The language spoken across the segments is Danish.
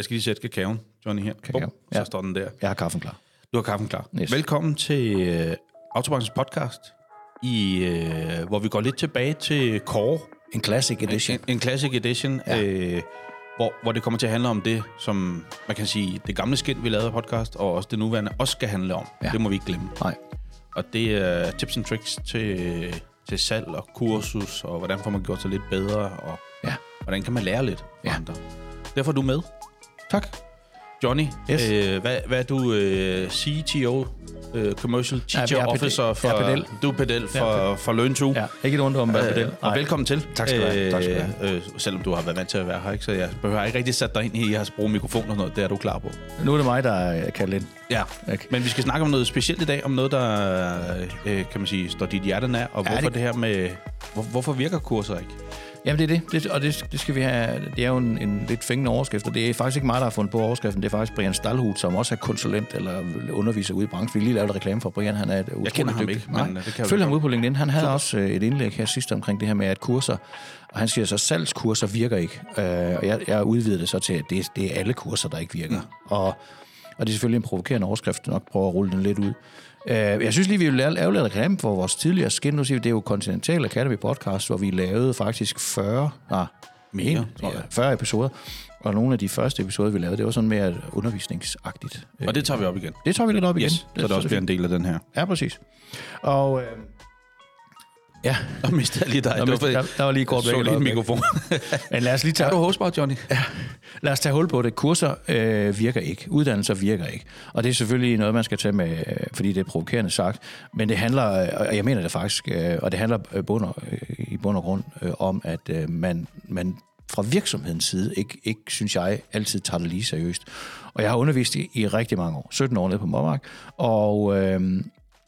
Jeg skal lige sætte kakaoen, Johnny, her. Kakao, Bum, ja. Så står den der. Jeg har kaffen klar. Du har kaffen klar. Yes. Velkommen til uh, Autobranchens podcast, i, uh, hvor vi går lidt tilbage til Core. En classic edition. En, en classic edition, ja. uh, hvor, hvor det kommer til at handle om det, som man kan sige, det gamle skind, vi lavede af podcast, og også det nuværende, også skal handle om. Ja. Det må vi ikke glemme. Nej. Og det er tips and tricks til, til salg og kursus, og hvordan får man gjort sig lidt bedre, og Ja. hvordan kan man lære lidt fra Ja. andre. Derfor er du med. Tak. Johnny, Yes. øh, hvad, hvad er du øh, CTO, øh, Commercial Ja, Teacher er pedel- Officer for... jeg er pedel. Du er pedel for, for Løn 2. Ja, ikke et ondt om være Øh, og velkommen til. Tak skal du have. Tak skal du have. Øh, selvom du har været vant til at være her, ikke? så jeg behøver ikke rigtig sætte dig ind i at bruge mikrofon og sådan noget. Det er du klar på. Nu er det mig, der er kaldt ind. Ja, Okay. men vi skal snakke om noget specielt i dag, om noget, der øh, kan man sige, står dit hjerte nær, og Ja, hvorfor det... det- det her med, hvor, hvorfor virker kurser ikke? Jamen det er det, det og det, det skal vi have, det er jo en, en lidt fængende overskrift, og det er faktisk ikke mig, der har fundet på overskriften, det er faktisk Brian Stalhut, som også er konsulent eller underviser ude i branchen. Vi lige lavet reklame for Brian, han er et utroligt kender ham dygtig- ikke, Nej. men, øh, det kan Følg ham ud på LinkedIn, han havde også øh, et indlæg her sidst omkring det her med, at kurser, og han siger så, at salgskurser virker ikke, øh, og jeg, jeg udvider det så til, at det, det er alle kurser, der ikke virker. Og, og det er selvfølgelig en provokerende overskrift, nok prøve at rulle den lidt ud. Øh, jeg synes lige, vi vil lave, lidt reklame for vores tidligere skin. Nu siger vi, det er jo Continental Academy podcast, hvor vi lavede faktisk 40, ah, Mere, tror jeg. 40 episoder. Og nogle af de første episoder, vi lavede, det var sådan mere undervisningsagtigt. Og det tager vi op igen. det tager vi lidt op igen. Yes, så det også bliver en del af den her. Ja, præcis. Og øh, ja, Og mistede jeg lige dig. der, var der, der var lige kort så væk. lige en mikrofon. Men lad os lige tage, er du hostbar, Johnny? Lad os tage hul på det. Kurser øh, virker ikke. Uddannelser virker ikke. Og det er selvfølgelig noget, man skal tage med, øh, fordi det er provokerende sagt. Men det handler, øh, og jeg mener det faktisk, øh, og det handler øh, bund og, øh, i bund og grund øh, om, at øh, man, man fra virksomhedens side ikke, ikke, synes jeg, altid tager det lige seriøst. Og jeg har undervist i, i rigtig mange år, 17 år nede på Måmark, og... Øh,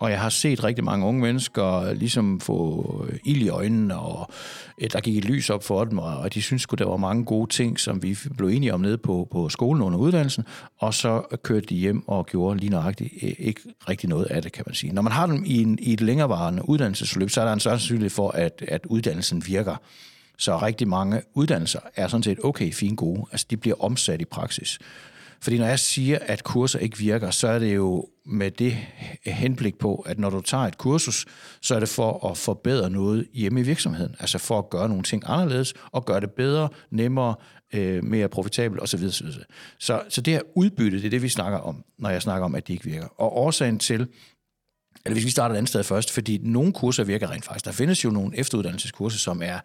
og jeg har set rigtig mange unge mennesker ligesom få øh, ild i øjnene, og øh, der gik et lys op for dem, og de synes der var mange gode ting, som vi blev enige om nede på, på skolen under uddannelsen, og så kørte de hjem og gjorde lige nøjagtigt øh, ikke rigtig noget af det, kan man sige. Når man har dem i, en, i et længerevarende uddannelsesforløb, så er der en større sandsynlighed for, at, at uddannelsen virker. Så rigtig mange uddannelser er sådan set okay, fint gode. Altså de bliver omsat i praksis. Fordi når jeg siger, at kurser ikke virker, så er det jo med det henblik på, at når du tager et kursus, så er det for at forbedre noget hjemme i virksomheden. Altså for at gøre nogle ting anderledes, og gøre det bedre, nemmere, øh, mere profitabelt osv. Så, så det her udbytte, det er det, vi snakker om, når jeg snakker om, at det ikke virker. Og årsagen til, eller hvis vi starter et andet sted først, fordi nogle kurser virker rent faktisk. Der findes jo nogle efteruddannelseskurser, som er,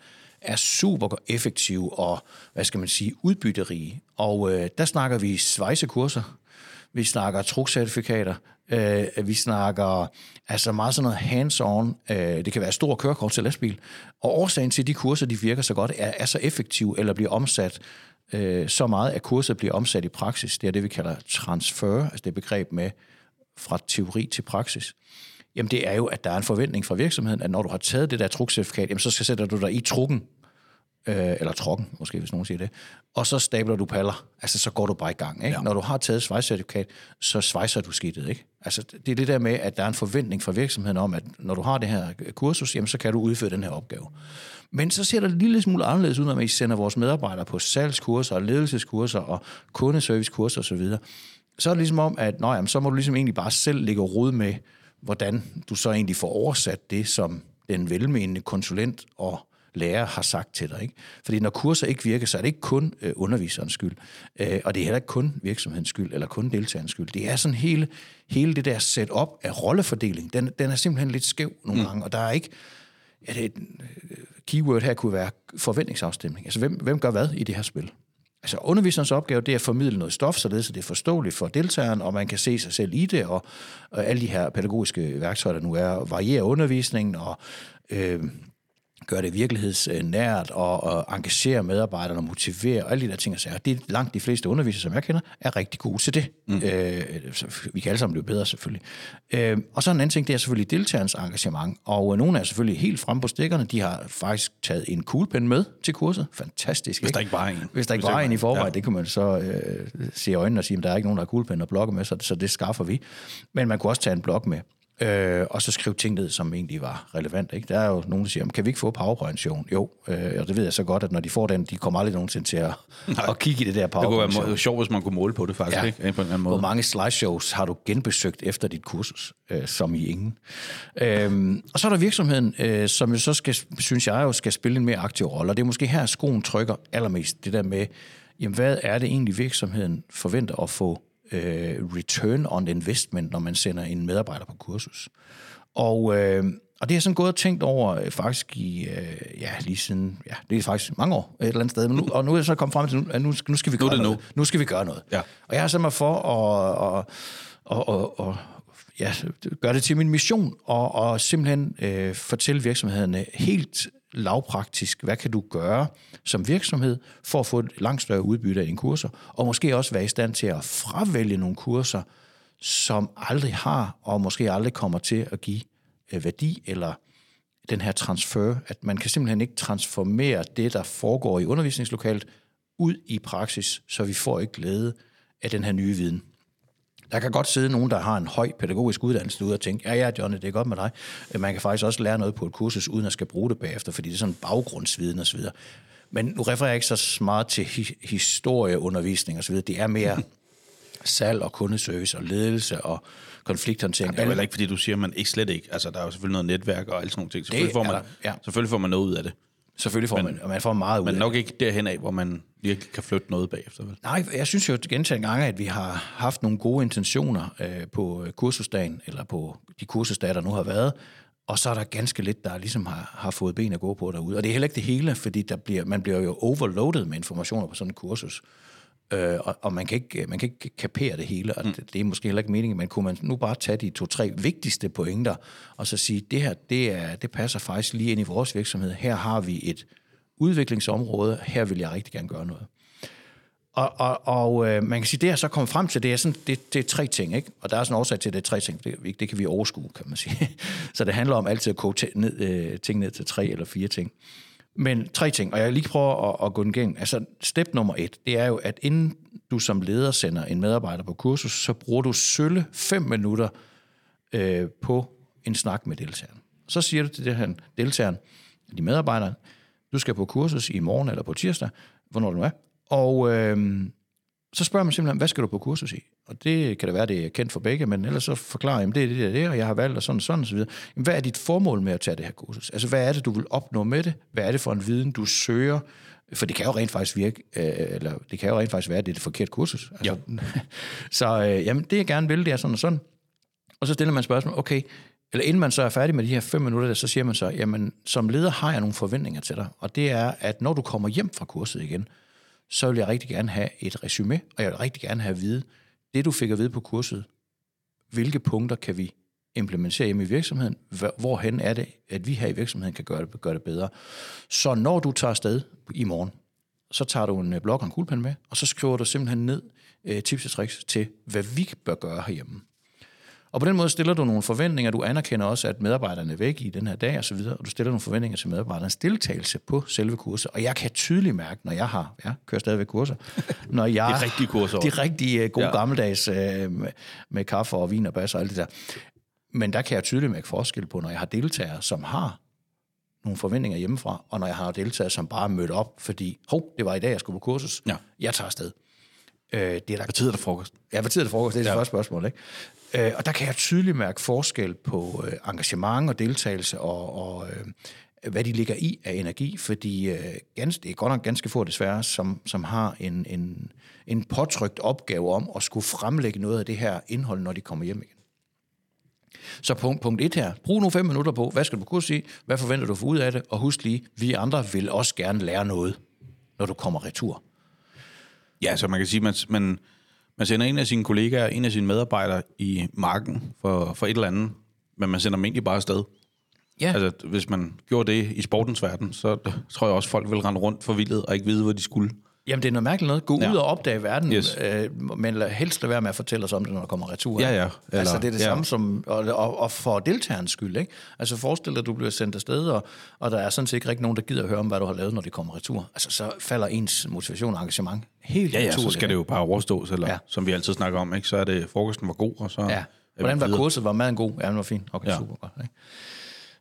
er super effektive og, hvad skal man sige, udbytterige. Og øh, der snakker vi svejsekurser, vi snakker trukcertifikater, øh, vi snakker altså meget sådan noget hands-on, øh, det kan være stor kørekort til lastbil. Og årsagen til, at de kurser, de virker så godt, er, er så effektive eller bliver omsat øh, så meget, at kurset bliver omsat i praksis. Det er det, vi kalder transfer, altså det begreb med fra teori til praksis, jamen det er jo, at der er en forventning fra virksomheden, at når du har taget det der trukcertifikat, jamen så skal sætter du dig i trukken, øh, eller trokken, måske hvis nogen siger det, og så stabler du paller. Altså, så går du bare i gang. Ikke? Ja. Når du har taget svejscertifikat, så svejser du skidtet. Ikke? Altså, det er det der med, at der er en forventning fra virksomheden om, at når du har det her kursus, jamen, så kan du udføre den her opgave. Men så ser det en lille smule anderledes ud, når vi sender vores medarbejdere på salgskurser, og ledelseskurser og kundeservicekurser osv. Så er det ligesom om, at nå, jamen, så må du ligesom egentlig bare selv ligge og rode med, hvordan du så egentlig får oversat det, som den velmenende konsulent og lærer har sagt til dig. Ikke? Fordi når kurser ikke virker, så er det ikke kun øh, underviserens skyld, øh, og det er heller ikke kun virksomhedens skyld, eller kun deltagerens skyld. Det er sådan hele, hele det der setup af rollefordeling, den, den er simpelthen lidt skæv nogle mm. gange, og der er ikke, ja, det et, øh, keyword her kunne være forventningsafstemning. Altså, hvem, hvem gør hvad i det her spil? Altså underviserens opgave, det er at formidle noget stof, således at det er forståeligt for deltageren, og man kan se sig selv i det, og, og alle de her pædagogiske værktøjer, der nu er, variere undervisningen, og øh, gøre det virkelighedsnært, og, og engagere medarbejderne, og motivere, og alle de der ting og sager. Det er langt de fleste undervisere, som jeg kender, er rigtig gode til det. Mm. Øh, så vi kan alle sammen blive bedre, selvfølgelig. Øh, og så en anden ting, det er selvfølgelig deltagerens engagement, og øh, nogle er selvfølgelig helt fremme på stikkerne, de har faktisk taget en kuglepen med til kurset. Fantastisk, Hvis der ikke var en. hvis der ikke Hvis var en i forvejen, ja. det kan man så øh, se i øjnene og sige, at der er ikke nogen, der har kuglepen og blokke med, så, så det skaffer vi. Men man kunne også tage en blok med. Øh, og så skrive ting ned, som egentlig var relevant. Ikke? Der er jo nogen, der siger, kan vi ikke få PowerPoint-session? Jo, øh, og det ved jeg så godt, at når de får den, de kommer aldrig nogensinde til at, at kigge i det der Det kunne PowerPoint. være sjovt, hvis man kunne måle på det faktisk, Ja. ikke? På en eller anden Hvor måde. mange slideshows har du genbesøgt efter dit kursus, øh, som i ingen? Øhm, og så er der virksomheden, øh, som jo så skal, synes jeg jo, skal spille en mere aktiv rolle. Og det er måske her, skoen trykker allermest. Det der med, jamen, hvad er det egentlig virksomheden forventer at få øh, return on investment, når man sender en medarbejder på kursus? Og, øh, og det har sådan gået og tænkt over øh, faktisk i, øh, ja, lige siden, ja, det er faktisk mange år et eller andet sted, men nu, og nu er jeg så kommet frem til, nu, at nu, nu skal vi gøre er det noget. nu. Nu skal vi gøre noget. Ja. Og jeg har sat mig for at, at, at, at, at ja, gør det til min mission, og, og simpelthen øh, fortælle virksomhederne helt lavpraktisk, hvad kan du gøre som virksomhed for at få et langt større udbytte af dine kurser, og måske også være i stand til at fravælge nogle kurser, som aldrig har, og måske aldrig kommer til at give øh, værdi, eller den her transfer, at man kan simpelthen ikke transformere det, der foregår i undervisningslokalet, ud i praksis, så vi får ikke glæde af den her nye viden. Der kan godt sidde nogen, der har en høj pædagogisk uddannelse ude og tænke, ja, ja, Johnny, det er godt med dig. Øh, Man kan faktisk også lære noget på et kursus, uden at skal bruge det bagefter, fordi det er sådan baggrundsviden osv. Men nu refererer jeg ikke så meget til hi- historieundervisning osv. Det er mere salg og kundeservice og ledelse og konflikthåndtering. Det er jo heller ikke, fordi du siger, at man ikke slet ikke... Altså, der er jo selvfølgelig noget netværk og alle sådan nogle ting. Selvfølgelig, får er man, der, ja. selvfølgelig får man noget ud af det. Selvfølgelig får man, og man får meget ud Men nok ikke derhen af, hvor man virkelig kan flytte noget bagefter. Vel? Nej, jeg synes jo gentagende gange, at vi har haft nogle gode intentioner øh, på kursusdagen, eller på de kursusdage, der nu har været, og så er der ganske lidt, der ligesom har, har fået ben at gå på derude. Og det er heller ikke det hele, fordi der bliver, man bliver jo overloadet med informationer på sådan en kursus. Øh, og, og man, kan ikke, man kan ikke kapere det hele, og det, det er måske heller ikke meningen, men kunne man nu bare tage de to-tre vigtigste pointer, og så sige, det her, det, er, det passer faktisk lige ind i vores virksomhed. Her har vi et udviklingsområde, her vil jeg rigtig gerne gøre noget. Og, og, og øh, man kan sige, det jeg så kommet frem til, det er, sådan, det, det er tre ting, ikke? Og der er sådan en årsag til, at det er tre ting. Det, det kan vi overskue, kan man sige. så det handler om altid at koge t- ned, øh, ting ned til tre eller fire ting. Men tre ting, og jeg lige prøver at, at gå den igennem. Altså, step nummer et, det er jo, at inden du som leder sender en medarbejder på kursus, så bruger du sølle fem minutter øh, på en snak med deltageren. Så siger du til det her deltageren, de medarbejdere, du skal på kursus i morgen eller på tirsdag, hvornår du er, og øh, så spørger man simpelthen, hvad skal du på kursus i? Og det kan da være, det er kendt for begge, men ellers så forklarer jeg, det er det, det, det, og jeg har valgt, og sådan, sådan, og så videre. Jamen, hvad er dit formål med at tage det her kursus? Altså, hvad er det, du vil opnå med det? Hvad er det for en viden, du søger? For det kan jo rent faktisk virke, øh, eller det kan jo rent faktisk være, at det er det forkerte kursus. Altså, så øh, jamen, det jeg gerne vil, det er sådan og sådan. Og så stiller man spørgsmål, okay, eller inden man så er færdig med de her fem minutter, så siger man så, jamen, som leder har jeg nogle forventninger til dig, og det er, at når du kommer hjem fra kurset igen, så vil jeg rigtig gerne have et resume, og jeg vil rigtig gerne have at vide, det du fik at vide på kurset, hvilke punkter kan vi implementere hjemme i virksomheden, hvorhen er det, at vi her i virksomheden kan gøre det, gøre det bedre. Så når du tager afsted i morgen, så tager du en blok og en kuglepen med, og så skriver du simpelthen ned øh, tips og tricks til, hvad vi bør gøre herhjemme. Og på den måde stiller du nogle forventninger. Du anerkender også, at medarbejderne er væk i den her dag og så videre, og du stiller nogle forventninger til medarbejdernes deltagelse på selve kurset. Og jeg kan tydeligt mærke, når jeg har, jeg kører stadigvæk kurser, når jeg... De rigtige kurser De rigtige uh, gode ja. Ja. gammeldags uh, med, med kaffe og vin og bas og alt det der. Men der kan jeg tydeligt mærke forskel på, når jeg har deltagere, som har nogle forventninger hjemmefra, og når jeg har deltagere, som bare er mødt op, fordi, hov, det var i dag, jeg skulle på kursus, Ja. jeg tager afsted. Øh, det er der Hvad tid er der frokost? Ja, hvad tid er det frokost? Det er det ja. første spørgsmål, ikke? Øh, og der kan jeg tydeligt mærke forskel på øh, engagement og deltagelse, og, og øh, hvad de ligger i af energi, fordi øh, ganske, det er godt nok ganske få desværre, som, som har en, en, en påtrykt opgave om at skulle fremlægge noget af det her indhold, når de kommer hjem igen. Så punkt, punkt et her. Brug nu fem minutter på, hvad skal du kunne sige. Hvad forventer du at få ud af det? Og husk lige, vi andre vil også gerne lære noget, når du kommer retur. Ja, så man kan sige, at man, man, man sender en af sine kollegaer, en af sine medarbejdere i marken for, for et eller andet, men man sender dem egentlig bare afsted. Ja. Altså, hvis man gjorde det i sportens verden, så tror jeg også, folk vil rende rundt forvildet og ikke vide, hvor de skulle. Jamen, det er noget mærkeligt noget. Gå ja. Ud og opdage verden, Yes. øh, men lad helst lade være med at fortælle os om det, når der kommer retur. Ja, ja. Eller- altså, det er det ja. samme som, og, og, og for deltagerens skyld, ikke? Altså, forestil dig, at du bliver sendt afsted, og, og der er sådan set ikke rigtig nogen, der gider at høre om, hvad du har lavet, når det kommer retur. Altså, så falder ens motivation og engagement helt Ja, ja, så skal det jo bare overstås, eller Ja. som vi altid snakker om, ikke? så er det, frokosten var god, og så Ja. Hvordan var kurset? Var maden god? Ja, den var fin. Okay, ja. Ja. super godt. Ikke?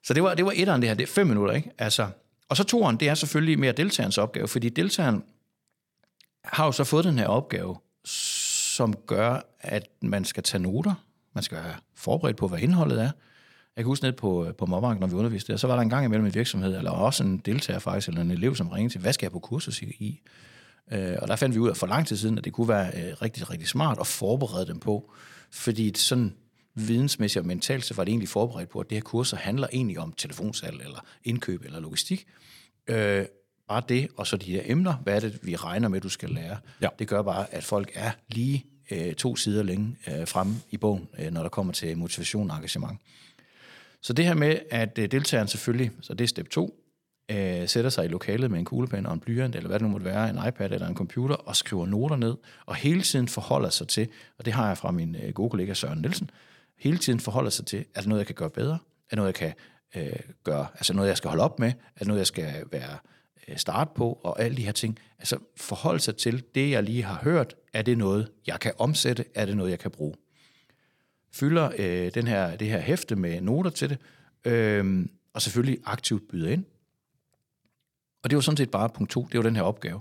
Så det var, det var etteren, det her. Det er fem minutter, ikke? Altså, og så toeren, det er selvfølgelig mere deltagerens opgave, fordi deltageren har jo så fået den her opgave, som gør, at man skal tage noter. Man skal være forberedt på, hvad indholdet er. Jeg kan huske ned på, øh, på Mobbank, når vi underviste der, så var der en gang imellem en virksomhed, eller også en deltager faktisk, eller en elev, som ringede til, hvad skal jeg på kursus i- i? Øh, og der fandt vi ud af for lang tid siden, at det kunne være øh, rigtig, rigtig smart at forberede dem på, fordi sådan vidensmæssigt og mentalt, så var det egentlig forberedt på, at det her kurser handler egentlig om telefonsalg, eller indkøb, eller logistik. Øh, bare det, og så de her emner, hvad er det, vi regner med, du skal lære. Ja. Det gør bare, at folk er lige øh, to sider længe øh, fremme i bogen, øh, når der kommer til motivation og engagement. Så det her med, at øh, deltageren selvfølgelig, så det er step 2, øh, sætter sig i lokalet med en kuglepen og en blyant, eller hvad det nu måtte være, en iPad eller en computer, og skriver noter ned, og hele tiden forholder sig til, og det har jeg fra min øh, gode kollega Søren Nielsen, hele tiden forholder sig til, er det noget, jeg kan gøre bedre? Er det noget, jeg kan øh, gøre, altså noget, jeg skal holde op med? Er det noget, jeg skal være Øh, starte på? Og alle de her ting. Altså forholde sig til det, jeg lige har hørt. Er det noget, jeg kan omsætte? Er det noget, jeg kan bruge? fylder øh, den her, det her hæfte med noter til det, øh, og selvfølgelig aktivt byder ind. Og det var sådan set bare punkt to, det var den her opgave.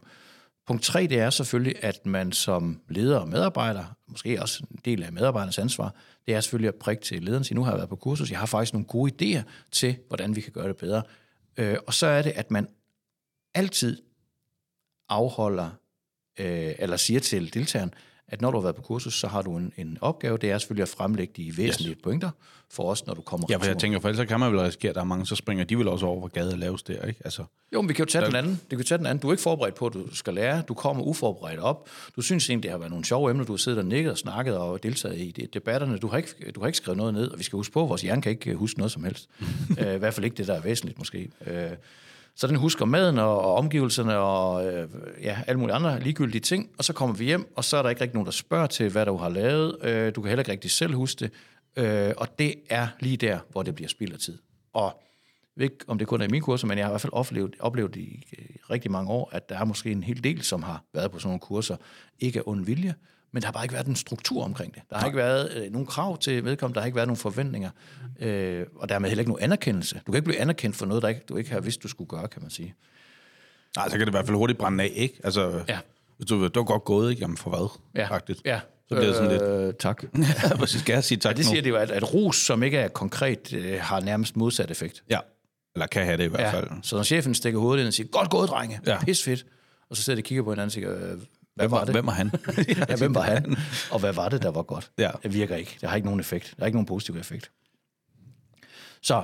Punkt tre, det er selvfølgelig, at man som leder og medarbejder, måske også en del af medarbejdernes ansvar, det er selvfølgelig at prikke til lederen, sige, nu har jeg været på kursus, jeg har faktisk nogle gode idéer til, hvordan vi kan gøre det bedre. Øh, og så er det, at man altid afholder, øh, eller siger til deltageren, at når du har været på kursus, så har du en, en opgave, det er selvfølgelig at fremlægge de væsentlige yes. pointer for os, når du kommer Ja, for jeg tænker, for ellers kan man vel risikere, at der er mange, så springer de vel også over, hvor gaden laves der, ikke? Altså, Jo, men vi kan jo tage den anden. Det kan tage den anden. Du er ikke forberedt på, at du skal lære. Du kommer uforberedt op. Du synes egentlig, det har været nogle sjove emner. Du har siddet og nikket og snakket og deltaget i de- debatterne. Du har ikke, du har ikke skrevet noget ned, og vi skal huske på, at vores hjerne kan ikke huske noget som helst. øh, I hvert fald ikke det, der er væsentligt måske. Øh, så den husker maden og, og omgivelserne og øh, ja, alle mulige andre ligegyldige ting, og så kommer vi hjem, og så er der ikke rigtig nogen, der spørger til, hvad du har lavet. Øh, du kan heller ikke rigtig selv huske det. Øh, og det er lige der, hvor det bliver spild af tid. Og jeg ved ikke, om det kun er i mine kurser, men jeg har i hvert fald oplevet, oplevet i øh, rigtig mange år, at der er måske en hel del, som har været på sådan nogle kurser, ikke af ond vilje, men der har bare ikke været en struktur omkring det. Der har ikke været øh, nogen krav til vedkommende, der har ikke været nogen forventninger, øh, og dermed heller ikke nogen anerkendelse. Du kan ikke blive anerkendt for noget, der ikke, du ikke har vidst, du skulle gøre, kan man sige. nej, så kan det i hvert fald hurtigt brænde af, ikke? Altså, Ja. hvis du, det var godt gået, ikke? Jamen, for hvad? Agtigt. ja. Så bliver det sådan lidt... Øh, tak. Ja, præcis. Skal jeg sige tak Ja, det nu? siger det jo, at, at ros, som ikke er konkret, øh, har nærmest modsat effekt. Ja. Eller kan have det i hvert Ja. fald. Så når chefen stikker hovedet ind og siger, godt gået, drenge, ja. Ja. pis fedt, og så sidder de og kigger på hinanden og siger, øh, hvad var det? Hvem er han? ja, hvem var han? Og hvad var det, der var godt? Ja. Det virker ikke. Det har ikke nogen effekt. Der er ikke nogen positiv effekt. Så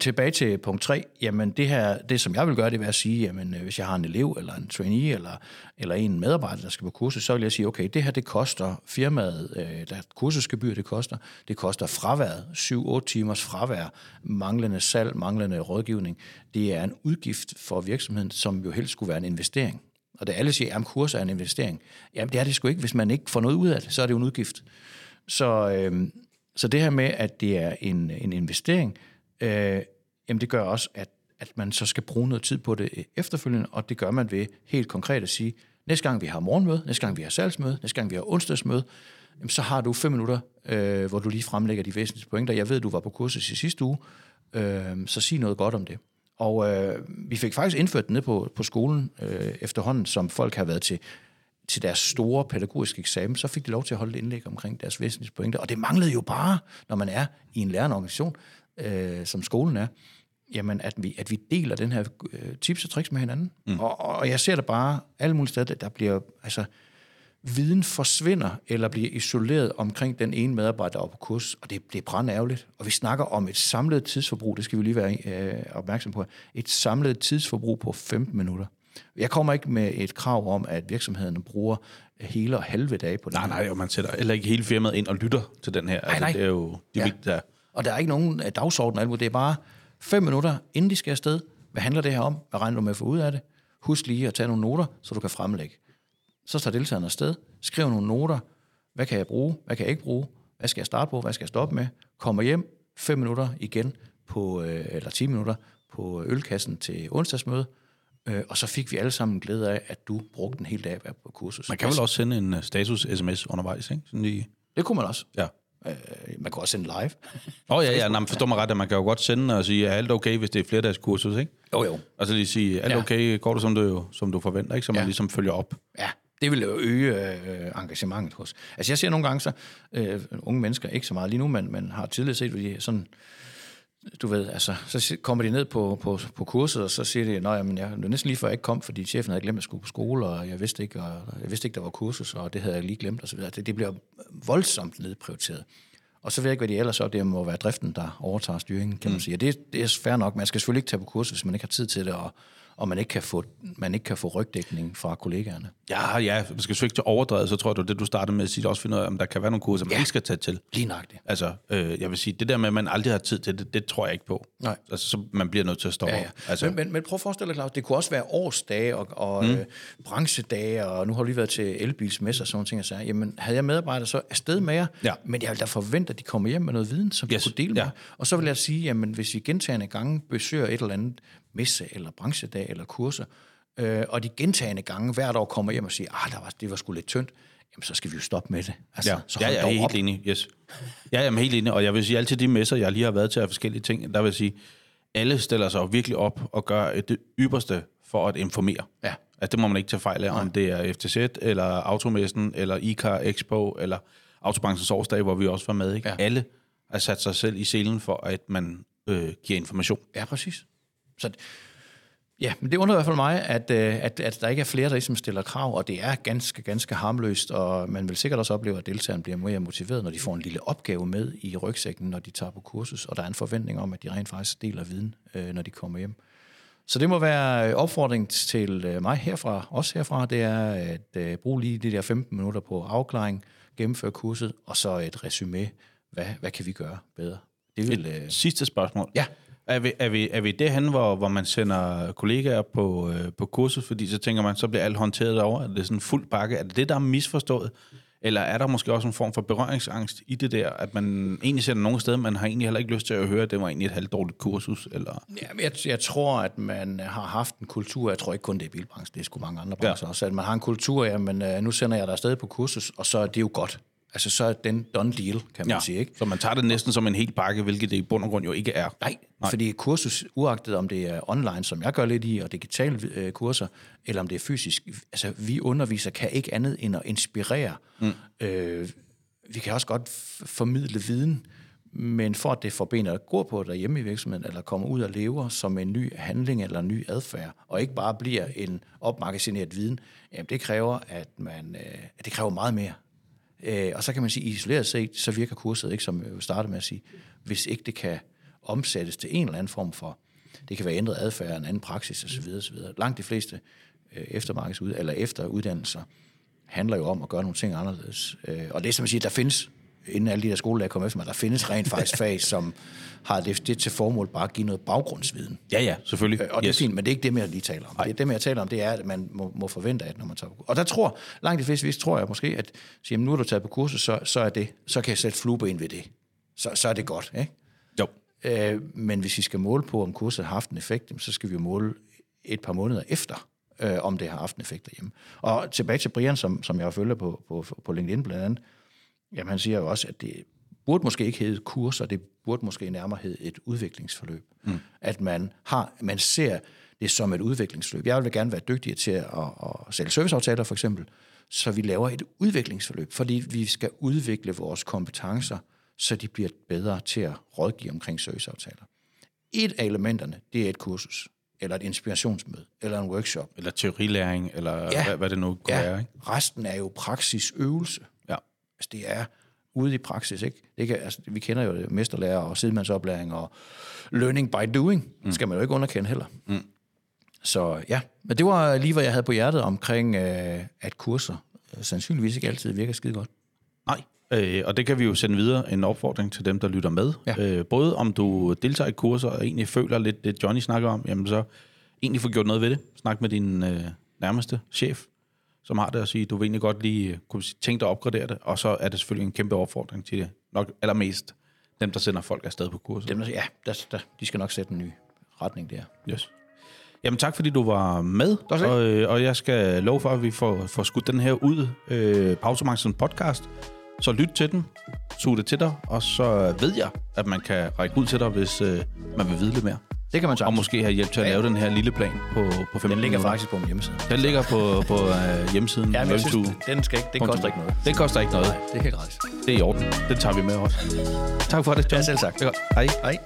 tilbage til punkt 3. Jamen det her, det som jeg vil gøre, det vil at sige, jamen øh, hvis jeg har en elev, eller en trainee, eller, eller en medarbejder, der skal på kursus, så vil jeg sige, okay, det her, det koster firmaet, øh, der kursusgebyr, det koster, det koster fraværet, 7-8 timers fravær, manglende salg, manglende rådgivning. Det er en udgift for virksomheden, som jo helst skulle være en investering. Og da alle siger, at kurser er en investering. Jamen det er det sgu ikke. Hvis man ikke får noget ud af det, så er det jo en udgift. Så, øh, så det her med, at det er en, en investering, øh, jamen det gør også, at, at man så skal bruge noget tid på det øh, efterfølgende, og det gør man ved helt konkret at sige, næste gang vi har morgenmøde, næste gang vi har salgsmøde, næste gang vi har onsdagsmøde, jamen, så har du fem minutter, øh, hvor du lige fremlægger de væsentlige pointer. Jeg ved, du var på kursus i sidste uge, øh, så sig noget godt om det. Og øh, vi fik faktisk indført det ned på, på skolen øh, efterhånden, som folk har været til, til deres store pædagogiske eksamen, så fik de lov til at holde et indlæg omkring deres væsentlige pointer. Og det manglede jo bare, når man er i en lærende organisation, øh, som skolen er, jamen at vi, at vi deler den her øh, tips og tricks med hinanden. Mm. Og, og jeg ser der bare alle mulige steder, der bliver, altså, viden forsvinder eller bliver isoleret omkring den ene medarbejder, der er på kurs, og det, det er brandærgerligt. Og vi snakker om et samlet tidsforbrug, det skal vi lige være øh, opmærksom på, et samlet tidsforbrug på 15 minutter. Jeg kommer ikke med et krav om, at virksomhederne bruger hele og halve dage på det. Nej, nej, og man sætter heller ikke hele firmaet ind og lytter til den her. Altså, nej. Det er jo det Ja. vigtige der. Og der er ikke nogen øh, dagsorden, alt det er bare fem minutter, inden de skal afsted. Hvad handler det her om? Hvad regner du med at få ud af det? Husk lige at tage nogle noter, så du kan fremlægge. Så tager deltagerne afsted, skriv nogle noter. Hvad kan jeg bruge? Hvad kan jeg ikke bruge? Hvad skal jeg starte på? Hvad skal jeg stoppe med? Kommer hjem, fem minutter igen, på, øh, eller 10 minutter, på ølkassen til onsdagsmøde. Øh, og så fik vi alle sammen glæde af, at du brugte en hel dag at på kursus. Man kan vel også sende en øh, status-sms undervejs, ikke? Sådan lige, Det kunne man også. ja. Øh, man kan også sende live. Åh oh, ja, ja, nej, men forstår mig ret, at man kan jo godt sende og sige, er alt okay, hvis det er flere dages kursus, ikke? Jo, jo. Og så lige sige, er alt Ja. okay, går det som du, som du forventer, ikke? Så man Ja. ligesom følger op. Ja, det vil jo øge øh, engagementet hos. Altså jeg ser nogle gange så, øh, unge mennesker, ikke så meget lige nu, men, men har tidligere set, hvor de sådan, du ved, altså, så kommer de ned på, på, på kurset, og så siger de, nej, men jeg, det var næsten lige før jeg ikke kom, fordi chefen havde glemt, at jeg skulle på skole, og jeg vidste ikke, og jeg vidste ikke, der var kursus, og det havde jeg lige glemt, og så videre. Det, det bliver voldsomt nedprioriteret. Og så ved jeg ikke, hvad de ellers er. Det må være driften, der overtager styringen, kan man sige. Og det, det er fair nok. Man skal selvfølgelig ikke tage på kursus, hvis man ikke har tid til det, og, og man, ikke kan få, man ikke kan få rygdækning fra kollegaerne. Ja, ja, man skal jo ikke til overdrevet, så tror jeg, det du startede med at sige, også finde ud af, om der kan være nogle kurser, man Ja. ikke skal tage til. Lige nøjagtigt. Altså, øh, jeg vil sige, det der med, at man aldrig har tid til det, det tror jeg ikke på. Nej. Altså, så man bliver nødt til at stoppe. Ja, ja. Altså, men, men, men prøv at forestille dig, Claus, det kunne også være årsdage og, og mm. øh, branchedage, og nu har du lige været til elbilsmesser og sådan nogle ting, og sagde, jamen havde jeg medarbejdere, så afsted med jer, Ja. men jeg vil da forvente, at de kommer hjem med noget viden, som de Yes, kunne dele med. ja. Og så vil jeg sige, jamen hvis I gentagende gange besøger et eller andet messe, eller branchedag, eller kurser, øh, og de gentagende gange hvert år kommer hjem og siger, ah, der var, det var sgu lidt tyndt, jamen så skal vi jo stoppe med det. Altså, Ja, så ja jeg er helt op. enig. Yes. Ja, jeg er helt enig. Og jeg vil sige, altid de messer, jeg lige har været til af forskellige ting, der vil sige, alle stiller sig virkelig op og gør det ypperste for at informere. Ja. Altså, det må man ikke tage fejl af, om det er FTZ, eller Automessen, eller ICAR Expo, eller Autobranchens årsdag, hvor vi også var med. Ikke? Ja. Alle har sat sig selv i selen for, at man øh, giver information. Ja, præcis. Så, ja, men det undrer i hvert fald mig, at, øh, at, at der ikke er flere, der ligesom stiller krav, og det er ganske, ganske harmløst, og man vil sikkert også opleve, at deltagerne bliver mere motiveret, når de får en lille opgave med i rygsækken, når de tager på kursus, og der er en forventning om, at de rent faktisk deler viden, øh, når de kommer hjem. Så det må være øh, opfordring til mig herfra, også herfra, det er at øh, bruge lige de der 15 minutter på afklaring, gennemføre kurset, og så et resume. Hvad, hvad kan vi gøre bedre? Det vil... Øh, Sidste spørgsmål. ja, Er vi, er vi, er vi derhen, hvor, hvor man sender kollegaer på, øh, på kursus, fordi så tænker man, så bliver alt håndteret derovre? Er det sådan en fuld pakke? Er det det, der er misforstået? Eller er der måske også en form for berøringsangst i det der, at man egentlig sender nogen steder, man har egentlig heller ikke lyst til at høre, at det var egentlig et halvdårligt kursus? Eller? Ja, men jeg, jeg tror, at man har haft en kultur, jeg tror ikke kun det er bilbranchen, det er sgu mange andre brancher ja. også, at man har en kultur, ja, men uh, nu sender jeg dig afsted på kursus, og så er det jo godt. Altså, så er den done deal, kan man ja. sige, ikke? Så man tager det næsten som en hel pakke, hvilket det i bund og grund jo ikke er. Nej, Nej, fordi kursus, uagtet om det er online, som jeg gør lidt i, og digitale øh, kurser, eller om det er fysisk, altså vi underviser kan ikke andet end at inspirere. Mm. Øh, vi kan også godt formidle viden, men for at det får benet at gå på derhjemme i virksomheden, eller kommer ud og lever som en ny handling eller en ny adfærd, og ikke bare bliver en opmagasineret viden, jamen det kræver, at man, øh, det kræver meget mere. Øh, og så kan man sige, isoleret set, så virker kurset ikke, som jeg startede med at sige, hvis ikke det kan omsættes til en eller anden form for, det kan være ændret adfærd, en anden praksis osv. osv. Langt de fleste øh, eftermarkedsud, eller efteruddannelser handler jo om at gøre nogle ting anderledes. Øh, og det er som at sige, der findes, inden alle de der skolelærer kommer efter mig, der findes rent faktisk fag, som har det, det til formål bare at give noget baggrundsviden. Ja, ja, selvfølgelig. Øh, Og det er fint, men det er ikke det, jeg lige taler om. Det, det, jeg taler om, det er, at man må, må forvente, at når man tager på kursus. Og der tror, langt de fleste vis, tror jeg måske, at sige, jamen, nu er du taget på kursus, så, så er det, så kan jeg sætte flueben ved det. Så, så er det godt, ikke? Jo. Øh, men hvis vi skal måle på, om kurset har haft en effekt, så skal vi jo måle et par måneder efter, øh, om det har haft en effekt derhjemme. Og tilbage til Brian, som, som jeg følger på, på, på LinkedIn blandt andet, jamen han siger jo også, at det burde måske ikke hedde kurser, det burde måske nærmere hedde et udviklingsforløb. Mm. At man, har, man ser det som et udviklingsforløb. Jeg vil gerne være dygtigere til at, at, sælge serviceaftaler for eksempel, så vi laver et udviklingsforløb, fordi vi skal udvikle vores kompetencer, så de bliver bedre til at rådgive omkring serviceaftaler. Et af elementerne, det er et kursus, eller et inspirationsmøde, eller en workshop. Eller teorilæring, eller ja. hvad, hvad det nu kunne Ja, være. Ikke? resten er jo praksisøvelse. Altså, det er ude i praksis, ikke? Det kan, altså, vi kender jo det, mesterlærer og sidemandsoplæring og learning by doing. Mm. skal man jo ikke underkende heller. Mm. Så ja, men det var lige, hvad jeg havde på hjertet omkring, øh, at kurser øh, sandsynligvis ikke altid virker skide godt. Nej, øh, og det kan vi jo sende videre en opfordring til dem, der lytter med. Ja. Øh, både om du deltager i kurser og egentlig føler lidt det, Johnny snakker om, jamen så egentlig få gjort noget ved det. Snak med din øh, nærmeste chef, som har det, og sige, du vil egentlig godt lige øh, kunne tænke dig at opgradere det, og så er det selvfølgelig en kæmpe opfordring til det. Nok allermest dem, der sender folk afsted på kurser. Dem, der, ja, der, der, de skal nok sætte en ny retning der. Yes. Jamen tak, fordi du var med, og, øh, og jeg skal love for, at vi får, får skudt den her ud, øh, Pausemangsen podcast. Så lyt til den, suge det til dig, og så ved jeg, at man kan række ud til dig, hvis øh, man vil vide lidt mere. Det kan man Og sagtens. måske have hjælp til at lave den her lille plan på, på 15 Den ligger minutter. faktisk på min hjemmeside. Den ligger på, på øh, hjemmesiden. Ja, men jeg synes, den skal ikke, det koster ikke noget. Det koster ikke noget. Nej, det kan gratis. Det er i orden. Den tager vi med også. Tak for det, John. Ja, selv sagt. Det er godt. Hej. Hej.